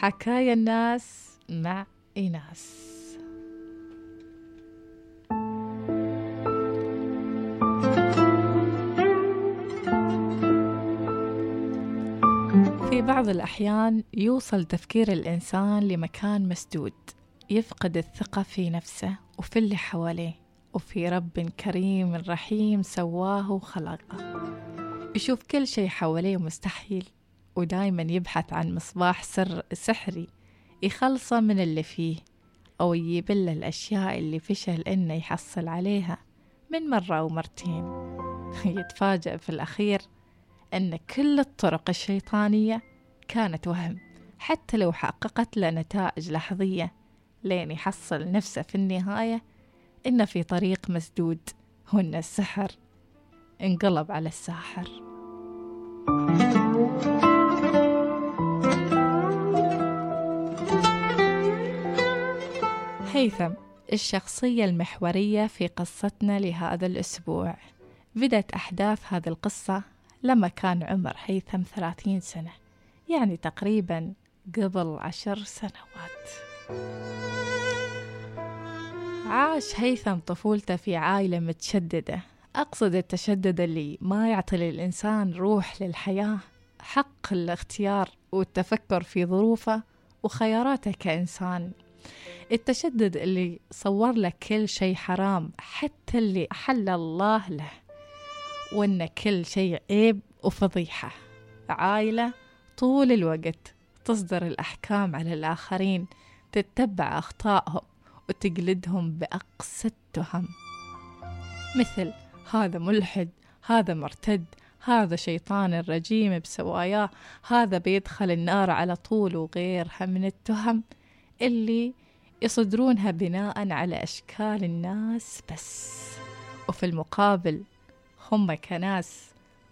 حكايا الناس مع إيناس. في بعض الأحيان يوصل تفكير الإنسان لمكان مسدود يفقد الثقة في نفسه وفي اللي حواليه وفي رب كريم رحيم سواه وخلقه. يشوف كل شيء حواليه مستحيل. ودايما يبحث عن مصباح سر سحري يخلصه من اللي فيه أو يجيب له الأشياء اللي فشل إنه يحصل عليها من مرة ومرتين يتفاجأ في الأخير أن كل الطرق الشيطانية كانت وهم حتى لو حققت له نتائج لحظية لين يحصل نفسه في النهاية إنه في طريق مسدود وإن السحر انقلب على الساحر. هيثم الشخصية المحورية في قصتنا لهذا الأسبوع؟ بدأت أحداث هذه القصة لما كان عمر هيثم ثلاثين سنة يعني تقريبا قبل عشر سنوات. عاش هيثم طفولته في عائلة متشددة. أقصد التشدد اللي ما يعطي للإنسان روح للحياة حق الاختيار والتفكر في ظروفه وخياراته كإنسان. التشدد اللي صور لك كل شيء حرام حتى اللي أحل الله له وإن كل شيء عيب وفضيحة. عائلة طول الوقت تصدر الأحكام على الآخرين تتبع أخطائهم وتقلدهم بأقسى التهم. مثل هذا ملحد هذا مرتد هذا شيطان الرجيم بسواياه هذا بيدخل النار على طول وغيرها من التهم. اللي يصدرونها بناء على أشكال الناس بس. وفي المقابل هم كناس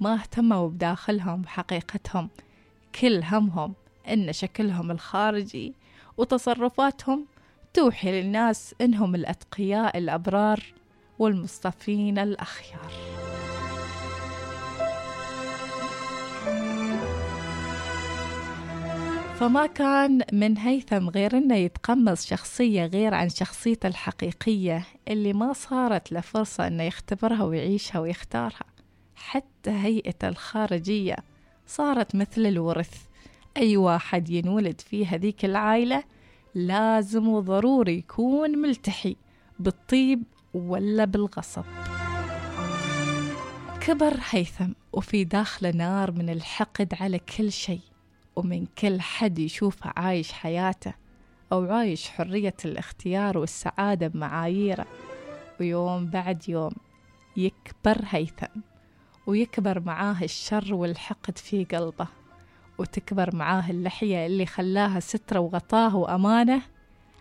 ما اهتموا بداخلهم بحقيقتهم كل همهم إن شكلهم الخارجي وتصرفاتهم توحي للناس إنهم الأتقياء الأبرار والمصطفين الأخيار. فما كان من هيثم غير إنه يتقمص شخصية غير عن شخصيته الحقيقية اللي ما صارت له فرصة إنه يختبرها ويعيشها ويختارها. حتى هيئته الخارجية صارت مثل الورث. أي واحد ينولد في هذيك العائلة لازم وضروري يكون ملتحي بالطيب ولا بالغصب. كبر هيثم وفي داخله نار من الحقد على كل شيء. ومن كل حد يشوفه عايش حياته أو عايش حرية الاختيار والسعادة بمعاييره. ويوم بعد يوم يكبر هيثم ويكبر معاه الشر والحقد في قلبه وتكبر معاه اللحية اللي خلاها سترة وغطاه وأمانة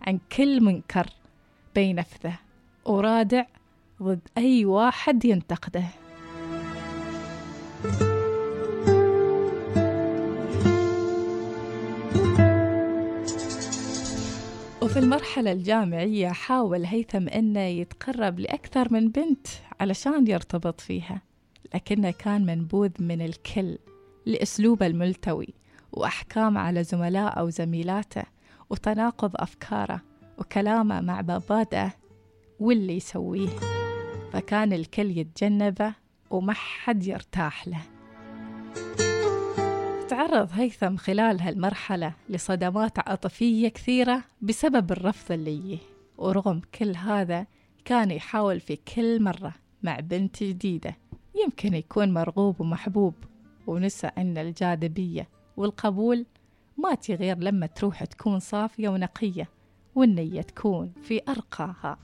عن كل منكر بينفذه ورادع ضد أي واحد ينتقده. المرحلة الجامعية حاول هيثم أنه يتقرب لأكثر من بنت علشان يرتبط فيها لكنه كان منبوذ من الكل لأسلوبه الملتوي وأحكام على زملاء وزميلاته وتناقض أفكاره وكلامه مع مبادئه واللي يسويه. فكان الكل يتجنبه وما حد يرتاح له. تعرض هيثم خلال هالمرحلة لصدمات عاطفية كثيرة بسبب الرفض اللي ورغم كل هذا كان يحاول في كل مرة مع بنت جديدة يمكن يكون مرغوب ومحبوب ونسى أن الجاذبية والقبول ما تغير لما تروح تكون صافية ونقية والنية تكون في أرقاها.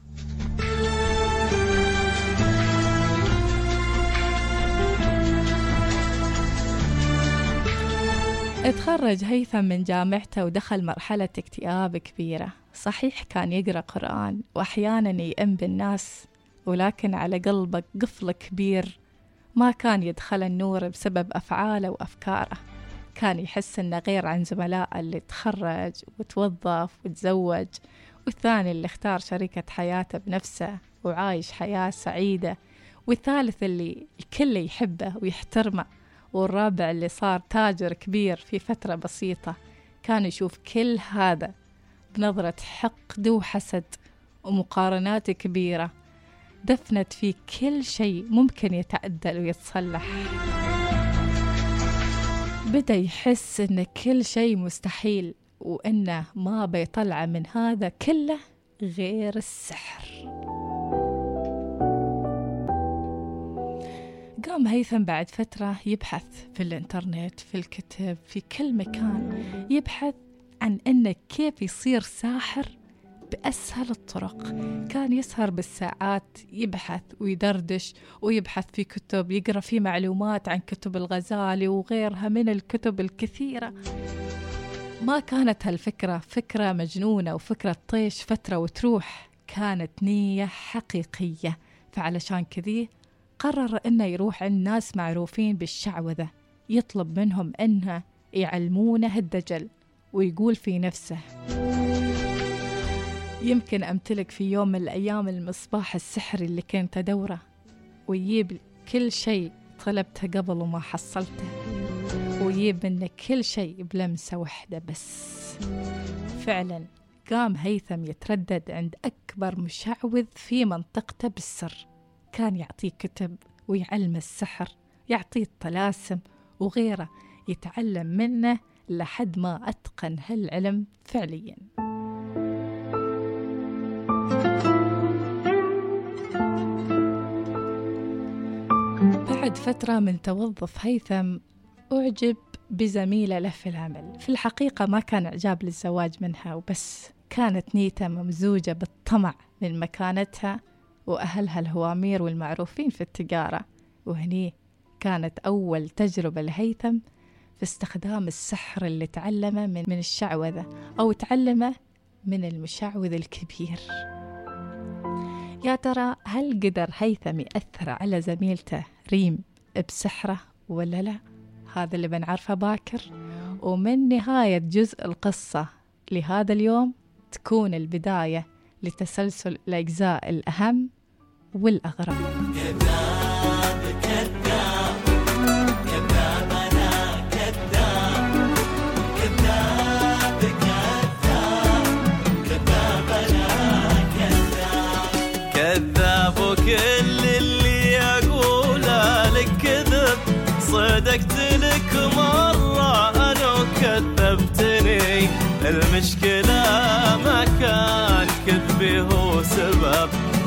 اتخرج هيثم من جامعته ودخل مرحلة اكتئاب كبيرة. صحيح كان يقرأ قرآن وأحيانا يئم بالناس ولكن على قلبه قفل كبير. ما كان يدخل النور بسبب أفعاله وأفكاره. كان يحس إنه غير عن زملائه اللي تخرج وتوظف وتزوج والثاني اللي اختار شريكة حياته بنفسه وعايش حياة سعيدة والثالث اللي الكل يحبه ويحترمه. والرابع اللي صار تاجر كبير في فترة بسيطة كان يشوف كل هذا بنظرة حقد وحسد ومقارنات كبيرة. دفنت فيه كل شيء ممكن يتعدل ويتصلح. بدأ يحس إن كل شيء مستحيل وإنه ما بيطلع من هذا كله غير السحر. قام هيثم بعد فترة يبحث في الإنترنت في الكتب في كل مكان يبحث عن إنه كيف يصير ساحر بأسهل الطرق. كان يسهر بالساعات يبحث ويدردش ويبحث في كتب يقرأ في معلومات عن كتب الغزالي وغيرها من الكتب الكثيرة. ما كانت هالفكرة فكرة مجنونة وفكرة طيش فترة وتروح. كانت نية حقيقية. فعلشان كذي قرر إنه يروح عند ناس معروفين بالشعوذة يطلب منهم إنه يعلمونه الدجل ويقول في نفسه يمكن أمتلك في يوم من الأيام المصباح السحري اللي كنت أدوره ويجيب كل شيء طلبته قبل وما حصلته ويجيب منه كل شيء بلمسة واحدة بس. فعلا قام هيثم يتردد عند أكبر مشعوذ في منطقته بالسر. كان يعطيه كتب ويعلم السحر يعطيه الطلاسم وغيره يتعلم منه لحد ما أتقن هالعلم فعلياً. بعد فترة من توظف هيثم أعجب بزميلة له في العمل. في الحقيقة ما كان إعجاب للزواج منها وبس كانت نيته ممزوجة بالطمع من مكانتها. وأهلها الهوامير والمعروفين في التجارة. وهني كانت أول تجربة لهيثم في استخدام السحر اللي تعلمه من, من الشعوذة أو تعلمه من المشعوذ الكبير. يا ترى هل قدر هيثم يأثر على زميلته ريم بسحره ولا لا؟ هذا اللي بنعرفه باكر. ومن نهاية جزء القصة لهذا اليوم تكون البداية لتسلسل الأجزاء الأهم والأغرب صدقت لك مرة أنا وكذبتني. المشكلة ما كان كذبي هو سبب.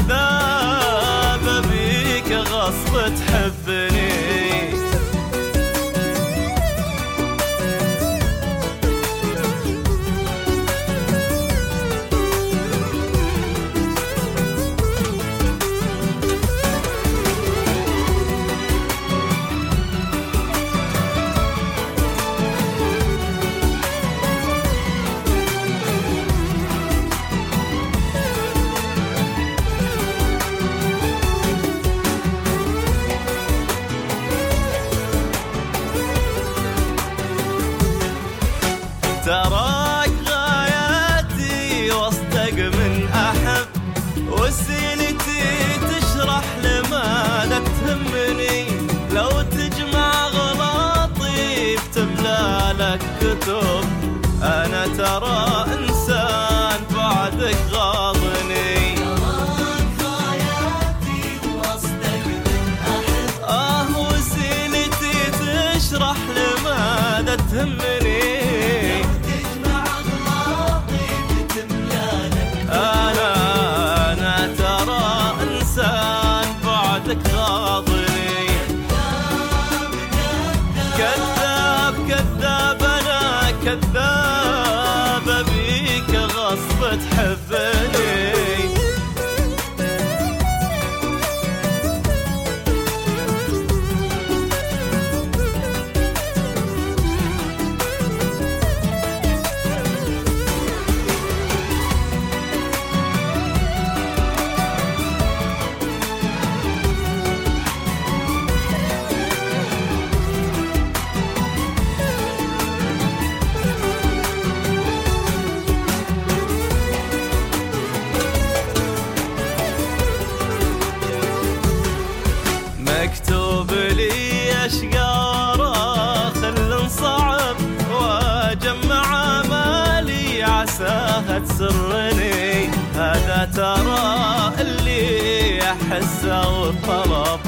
أنا كذاب بيك غصب تحبني تراك غاياتي وسطك من أحب وسيلتي تشرح لماذا تهمني. لو تجمع غلاطي بتملى لك كتب أنا ترى إنسان كذاب كذاب أنا كذاب. ترى اللي احسه والطلب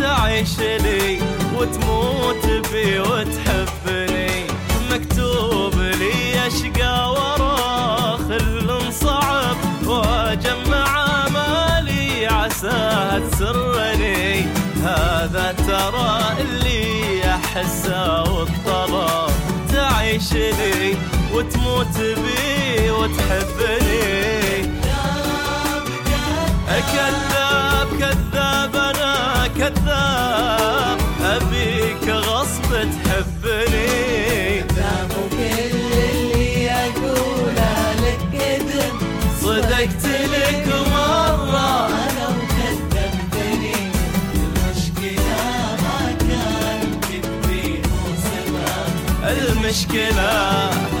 تعيش لي وتموت بي وتحبني. مكتوب لي أشقى ورا خل صعب وأجمع مالي عساها تسرني. هذا ترى اللي احسه والطلب تعيش لي وتموت بي وتحبني. كذاب كذاب أنا كذاب. أبيك غصب تحبني. كذاب وكل اللي أقوله لك كذب صدقت لك مرة. أنا وكذبتني. المشكلة ما كان المشكلة.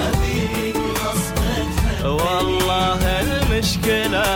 أبيك غصب تحبني. والله المشكلة.